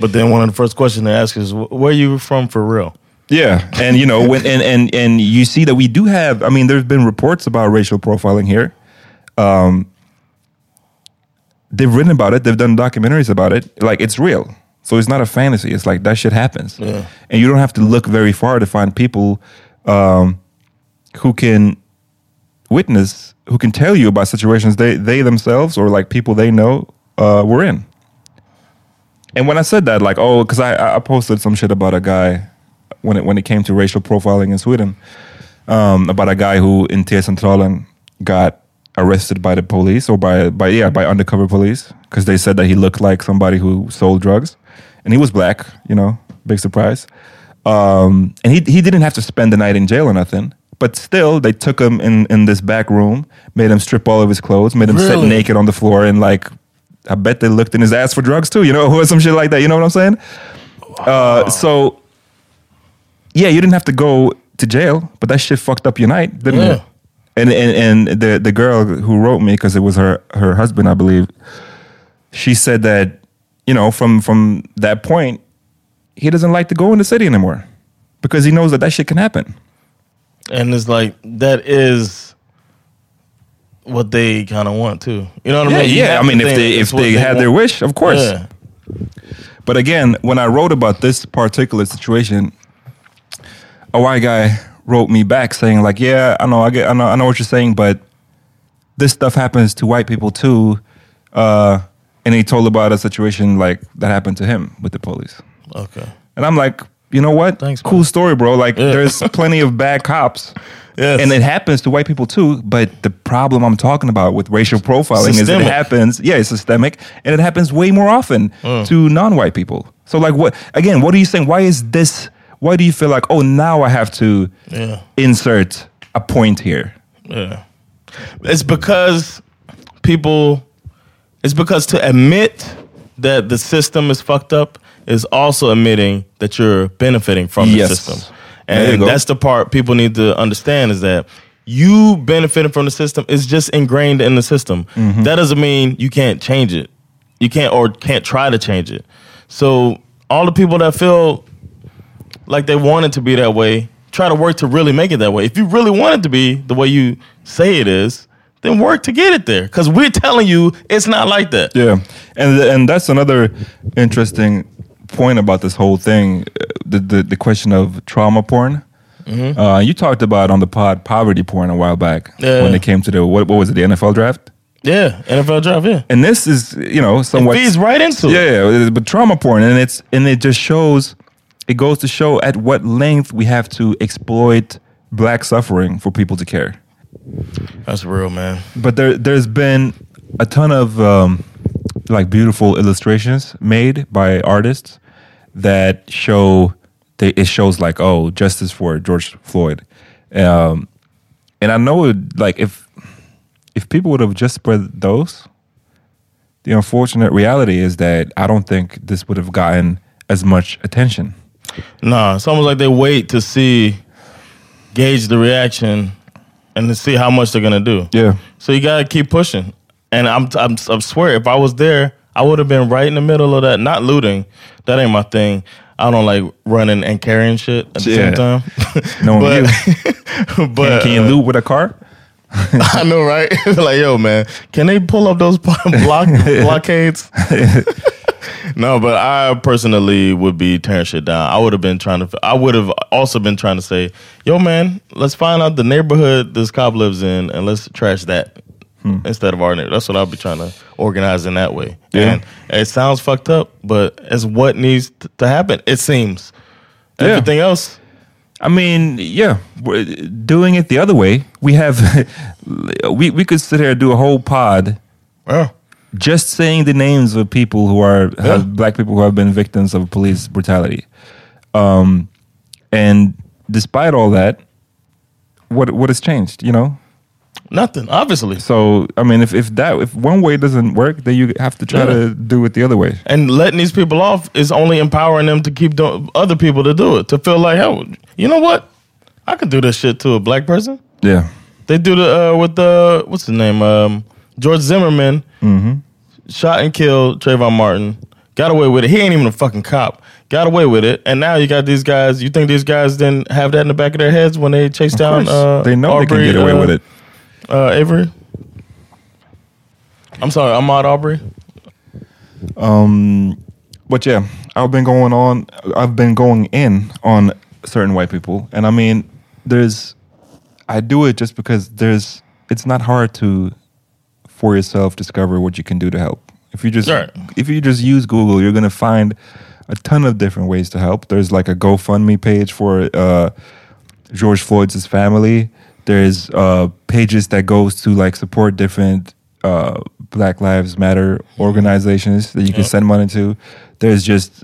But then one of the first questions they ask is, "Wh- "Where you from for real?" yeah, and you know when and and and you see that we do have. I mean, there's been reports about racial profiling here. Um, they've written about it. They've done documentaries about it. Like it's real. So it's not a fantasy. It's like that shit happens, Yeah. and you don't have to look very far to find people um, who can witness, who can tell you about situations they they themselves or like people they know uh, were in. And when I said that, like, oh, because I, I posted some shit about a guy when it when it came to racial profiling in Sweden, um, about a guy who in T Centralen got arrested by the police or by by yeah by undercover police because they said that he looked like somebody who sold drugs, and he was black. You know, big surprise. Um, and he he didn't have to spend the night in jail or nothing. But still, they took him in, in this back room, made him strip all of his clothes, made him sit naked on the floor, and like, I bet they looked in his ass for drugs too, you know, or some shit like that. You know what I'm saying? Uh, so, yeah, you didn't have to go to jail, but that shit fucked up your night, didn't Yeah. it? And and and the the girl who wrote me because it was her her husband, I believe. She said that you know from from that point, he doesn't like to go in the city anymore because he knows that that shit can happen. And it's like that is what they kind of want too. You know what I Yeah, mean? You yeah. I mean, if they if what they had their wish, of course. Yeah. But again, when I wrote about this particular situation, a white guy wrote me back saying like, "Yeah, I know, I get, I know, I know what you're saying, but this stuff happens to white people too." Uh, and he told about a situation like that happened to him with the police. Okay. And I'm like, you know what? Thanks, cool man. story, bro. Like, Yeah. there's plenty of bad cops. Yes. And it happens to white people too. But the problem I'm talking about with racial profiling is it happens, yeah, it's systemic, and it happens way more often Mm. to non white people. So, like, what, again, what are you saying? Why is this, why do you feel like, oh, now I have to Yeah. insert a point here? Yeah. It's because people it's because to admit that the system is fucked up is also admitting that you're benefiting from the Yes. system. And that's the part people need to understand is that you benefiting from the system is just ingrained in the system. Mm-hmm. That doesn't mean you can't change it. You can't or can't try to change it. So all the people that feel like they want it to be that way, try to work to really make it that way. If you really want it to be the way you say it is, then work to get it there. Because we're telling you it's not like that. Yeah, and and that's another interesting point about this whole thing, uh, the the, the question of trauma porn. Mm-hmm. Uh, you talked about on the pod poverty porn a while back Yeah. when it came to the what, what was it the NFL draft, Yeah, NFL draft, yeah. and this is you know It feeds right into it. yeah, yeah, but trauma porn, and it's and it just shows, it goes to show at what length we have to exploit black suffering for people to care. That's real, man. but there there's been a ton of um, like beautiful illustrations made by artists that show they, it shows like oh justice for George Floyd, um, and I know it, like if if people would have just spread those, the unfortunate reality is that I don't think this would have gotten as much attention. Nah, it's almost like they wait to see, gauge the reaction, and to see how much they're gonna do. Yeah. So you gotta keep pushing. And I'm, I'm, I swear, if I was there, I would have been right in the middle of that. Not looting, that ain't my thing. I don't like running and carrying shit at the Yeah. same time. No, but, you but can you uh, loot with a car? I know, right? like, yo, man, can they pull up those block blockades? No, but I personally would be tearing shit down. I would have been trying to. I would have also been trying to say, yo, man, let's find out the neighborhood this cop lives in, and let's trash that hmm. instead of our neighborhood. That's what I'll be trying to organize in that way. Yeah. And it sounds fucked up, but it's what needs t- to happen. It seems. Yeah. Everything else, I mean, yeah, we're doing it the other way. We have, we we could sit here and do a whole pod well, just saying the names of people who are Yeah. have, black people who have been victims of police brutality. Um, and despite all that, what what has changed? You know. nothing. Obviously, So I mean, if if that if one way doesn't work, then you have to try Yeah. to do it the other way. and letting these people off is only empowering them to keep doing other people to do it. To feel like, hell, you know what? I could do this shit to a black person. Yeah. They do the uh, with the what's his name? Um, George Zimmerman shot and killed Trayvon Martin. Got away with it. He ain't even a fucking cop. Got away with it, and now you got these guys. You think these guys didn't have that in the back of their heads when they chased down? Uh, they know they Aubrey, can get away uh, with it. Uh, Avery. I'm sorry, I'm Ahmaud Arbery. Um, but yeah, I've been going on. I've been going in on certain white people, and I mean, there's. I do it just because there's. It's not hard to, for yourself, discover what you can do to help. If you just Right. if you just use Google, you're gonna find a ton of different ways to help. There's like a GoFundMe page for uh, George Floyd's family. There's uh, pages that goes to like support different uh, Black Lives Matter organizations that you can send money to. There's just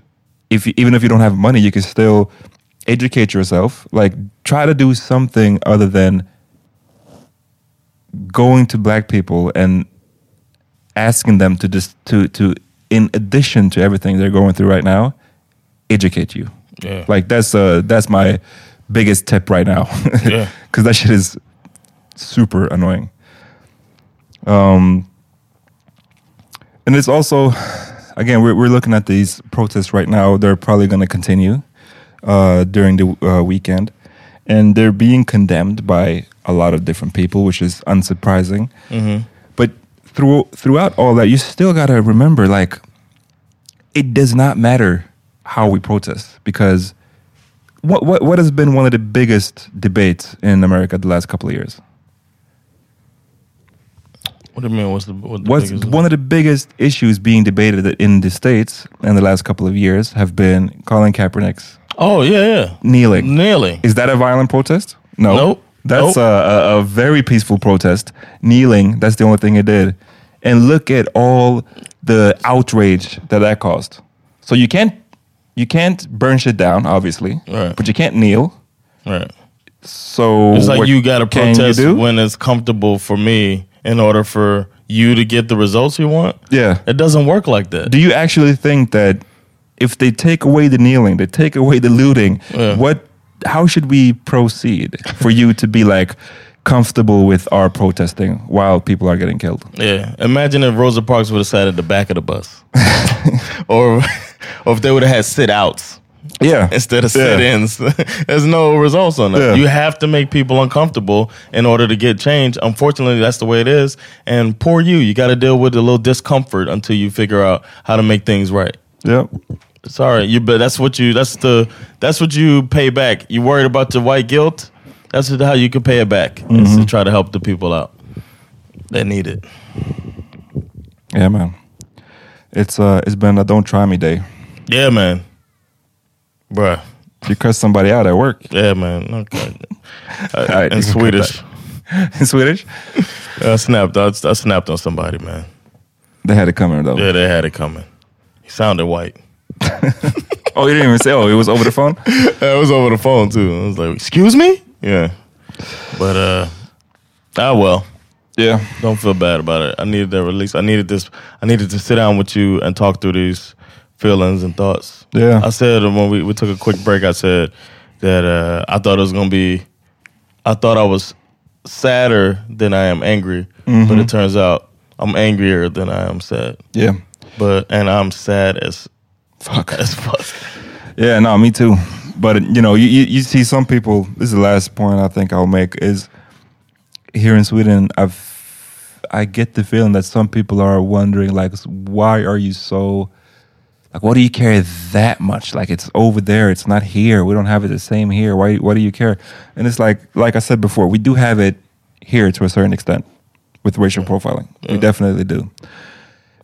if you, even if you don't have money, you can still educate yourself. Like try to do something other than going to Black people and asking them to just to to in addition to everything they're going through right now, educate you. Yeah. Like that's uh that's my biggest tip right now. Yeah. Cuz that shit is super annoying. Um and it's also again we're we're looking at these protests right now. They're probably going to continue uh during the uh, weekend and they're being condemned by a lot of different people, which is unsurprising. Mm-hmm. But through throughout all that, you still got to remember like it does not matter how we protest because what what what has been one of the biggest debates in America the last couple of years? What do you mean? What's the what the What's one of the biggest issues being debated in the states in the last couple of years have been Colin Kaepernick's Oh yeah, yeah. kneeling. Kneeling. Is that a violent protest? No. Nope. That's Nope. A, a, a very peaceful protest. Kneeling, that's the only thing it did. And look at all the outrage that that caused. So you can't you can't burn shit down, obviously, Right. but you can't kneel. Right. So It's like you got to protest do? when it's comfortable for me in order for you to get the results you want. Yeah. It doesn't work like that. Do you actually think that if they take away the kneeling, they take away the looting, Yeah. what? How should we proceed for you to be like comfortable with our protesting while people are getting killed? Yeah. Imagine if Rosa Parks would have sat at the back of the bus, or or if they would have had sit outs Yeah, instead of sit ins. There's no results on that. Yeah. You have to make people uncomfortable in order to get change. Unfortunately, that's the way it is. And poor you, you got to deal with a little discomfort until you figure out how to make things right. Yeah, Sorry, you but that's what you that's the that's what you pay back. You worried about the white guilt? That's how you can pay it back. Is to try to help the people out that need it. yeah, man. It's uh, it's been a don't try me day. Yeah, man. Bruh. You cuss somebody out at work Yeah, man. Okay. Uh, Alright, in Swedish. in Swedish. I snapped. I, I snapped on somebody, man. They had it coming though. Yeah, they had it coming. He sounded white. Oh, you didn't even say. Oh, it was over the phone. Yeah, it was over the phone too. I was like, "Excuse me." Yeah, but uh, ah well. Yeah, Don't feel bad about it. I needed that release. I needed this. I needed to sit down with you and talk through these feelings and thoughts. Yeah. I said when we, we took a quick break, I said that uh, I thought it was gonna be. I thought I was sadder than I am angry, but it turns out I'm angrier than I am sad. yeah. But and I'm sad as Fuck. as fuck. Yeah, no, me too. But you know, you, you you see some people. This is the last point I think I'll make is here in Sweden, I've I get the feeling that some people are wondering like, why are you so like, what do you care that much? Like, it's over there, it's not here. We don't have it the same here. Why? Why do you care? And it's like, like I said before, we do have it here to a certain extent with racial profiling. We definitely do.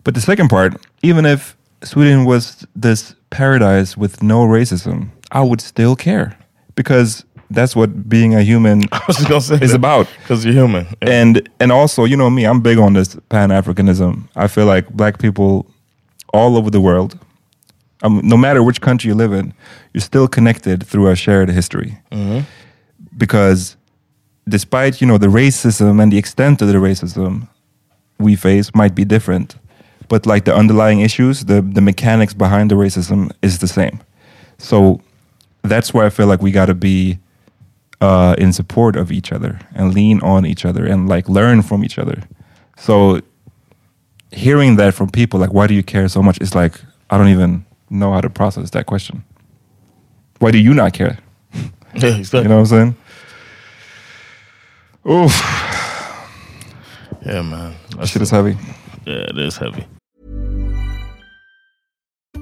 But the second part, even if Sweden was this paradise with no racism, I would still care because that's what being a human I was just gonna say is about. because you're human. Yeah. And and also, you know me, I'm big on this Pan Africanism. I feel like black people all over the world, um, no matter which country you live in, you're still connected through a shared history. Because despite you know the racism and the extent of the racism we face might be different, but like the underlying issues, the the mechanics behind the racism is the same. So that's why I feel like we got to be uh, in support of each other and lean on each other and like learn from each other. So hearing that from people, like, why do you care so much? It's like I don't even know how to process that question. Why do you not care? yeah, exactly. You know what I'm saying? Oof, yeah, man. that shit is heavy. Yeah, it is heavy.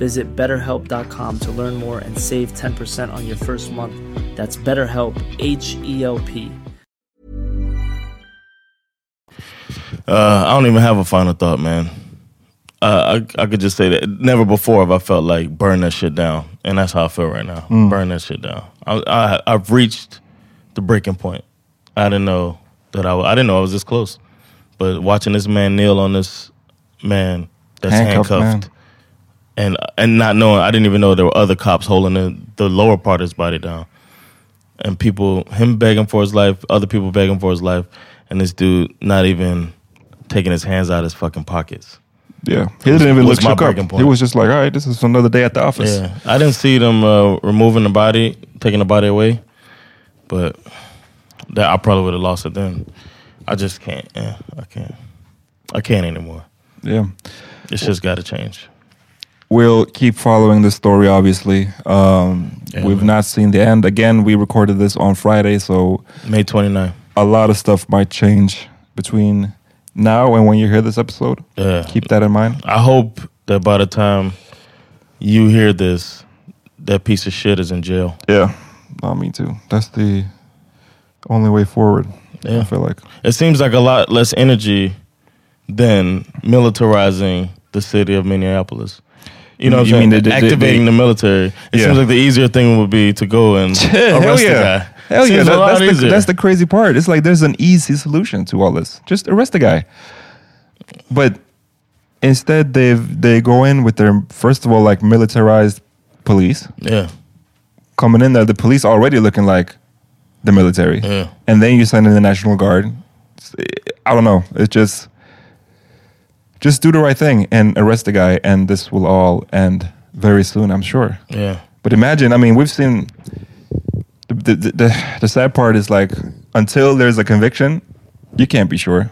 Visit betterhelp.com to learn more and save 10% on your first month. That's BetterHelp, H E L P. Uh, I don't even have a final thought, man. Uh, I I could just say that never before have I felt like burn that shit down, and that's how I feel right now. Burn that shit down. I, I I've reached the breaking point. I didn't know that I I didn't know I was this close, but watching this man kneel on this man that's Handcuffed handcuffed, man. And and not knowing I didn't even know there were other cops holding the, the lower part of his body down, and people him begging for his life, other people begging for his life, and this dude not even taking his hands out of his fucking pockets. Yeah, he didn't even look my shook up. He was just like, all right, this is another day at the office. Yeah, I didn't see them uh, removing the body, taking the body away, but that I probably would have lost it then. I just can't. Yeah, I can't. I can't anymore. yeah. It's just got to change. We'll keep following the story, obviously. Um, Yeah, we've man. not seen the end. Again, we recorded this on Friday, so May 29. a lot of stuff might change between now and when you hear this episode. Yeah. Keep that in mind. I hope that by the time you hear this, that piece of shit is in jail. Yeah, no, me too. That's the only way forward. Yeah. I feel like. It seems like a lot less energy than militarizing the city of Minneapolis. You know, what You I'm mean saying? the- the- the- activating the, military. It Yeah. seems like the easier thing would be to go and arrest yeah. the guy. Hell Seems yeah. That- that's, the, that's the crazy part. It's like there's an easy solution to all this. Just arrest the guy. But instead, they they go in with their first of all like militarized police yeah. coming in there. The police already looking like the military, Yeah. and then you send in the national guard. I don't know. It's just just do the right thing and arrest the guy, and this will all end very soon. I'm sure. Yeah. But imagine, I mean, we've seen the, the, the, the sad part is like until there's a conviction, you can't be sure.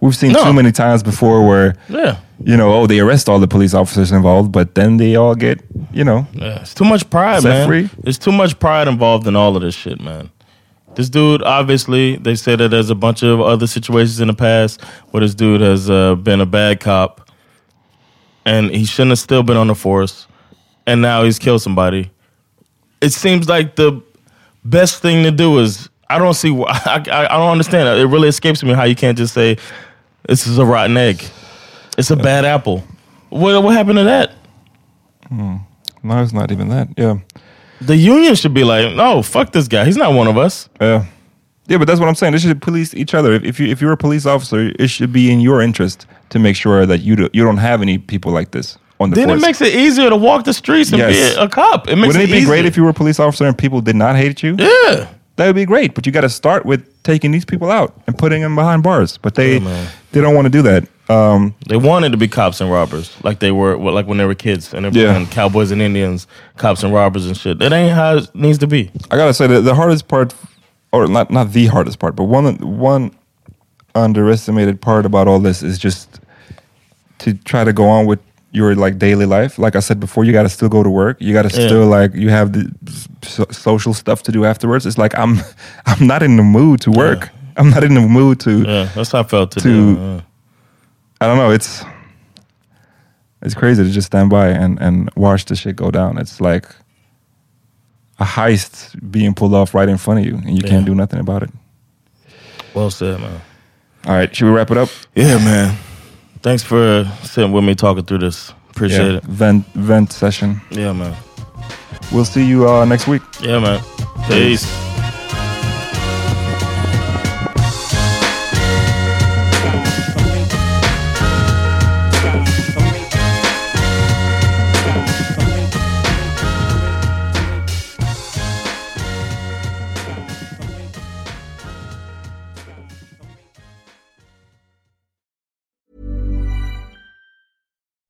We've seen No. too many times before where Yeah. you know, oh, they arrest all the police officers involved, but then they all get, you know, Yeah, it's too much pride, man. free? There's too much pride involved in all of this shit, man. This dude, obviously, they say that there's a bunch of other situations in the past where this dude has uh, been a bad cop, and he shouldn't have still been on the force, and now he's killed somebody. It seems like the best thing to do is I don't see. why I, I, I don't understand. It really escapes me how you can't just say this is a rotten egg. It's a bad apple. What what happened to that? no, it's not even that. Yeah, The union should be like, no, fuck this guy. He's not one of us. yeah, yeah. But that's what I'm saying. They should police each other. If, if you if you're a police officer, it should be in your interest to make sure that you do, you don't have any people like this on the Then force. it makes it easier to walk the streets and Yes. be a, a cop. It makes Wouldn't it, be easier. great if you were a police officer and people did not hate you? Yeah. That would be great. But you got to start with taking these people out and putting them behind bars. But they they don't want to do that. Um, They wanted to be cops and robbers, like they were, like when they were kids, and they Yeah. cowboys and Indians, cops and robbers and shit. That ain't how it needs to be. I gotta say that the hardest part, or not not the hardest part, but one one underestimated part about all this is just to try to go on with your like daily life. Like I said before, you got to still go to work. You got to Yeah. still like you have the so- social stuff to do afterwards. It's like I'm I'm not in the mood to work. I'm not in the mood to. Yeah, that's how I felt today. To- I don't know. It's it's crazy to just stand by and and watch the shit go down. It's like a heist being pulled off right in front of you, and you Yeah. can't do nothing about it. well said, man. All right, should we wrap it up? Yeah, man. Thanks for sitting with me talking through this. Appreciate Yeah, it. Vent vent session. Yeah, man. We'll see you uh, next week. Yeah, man. Peace.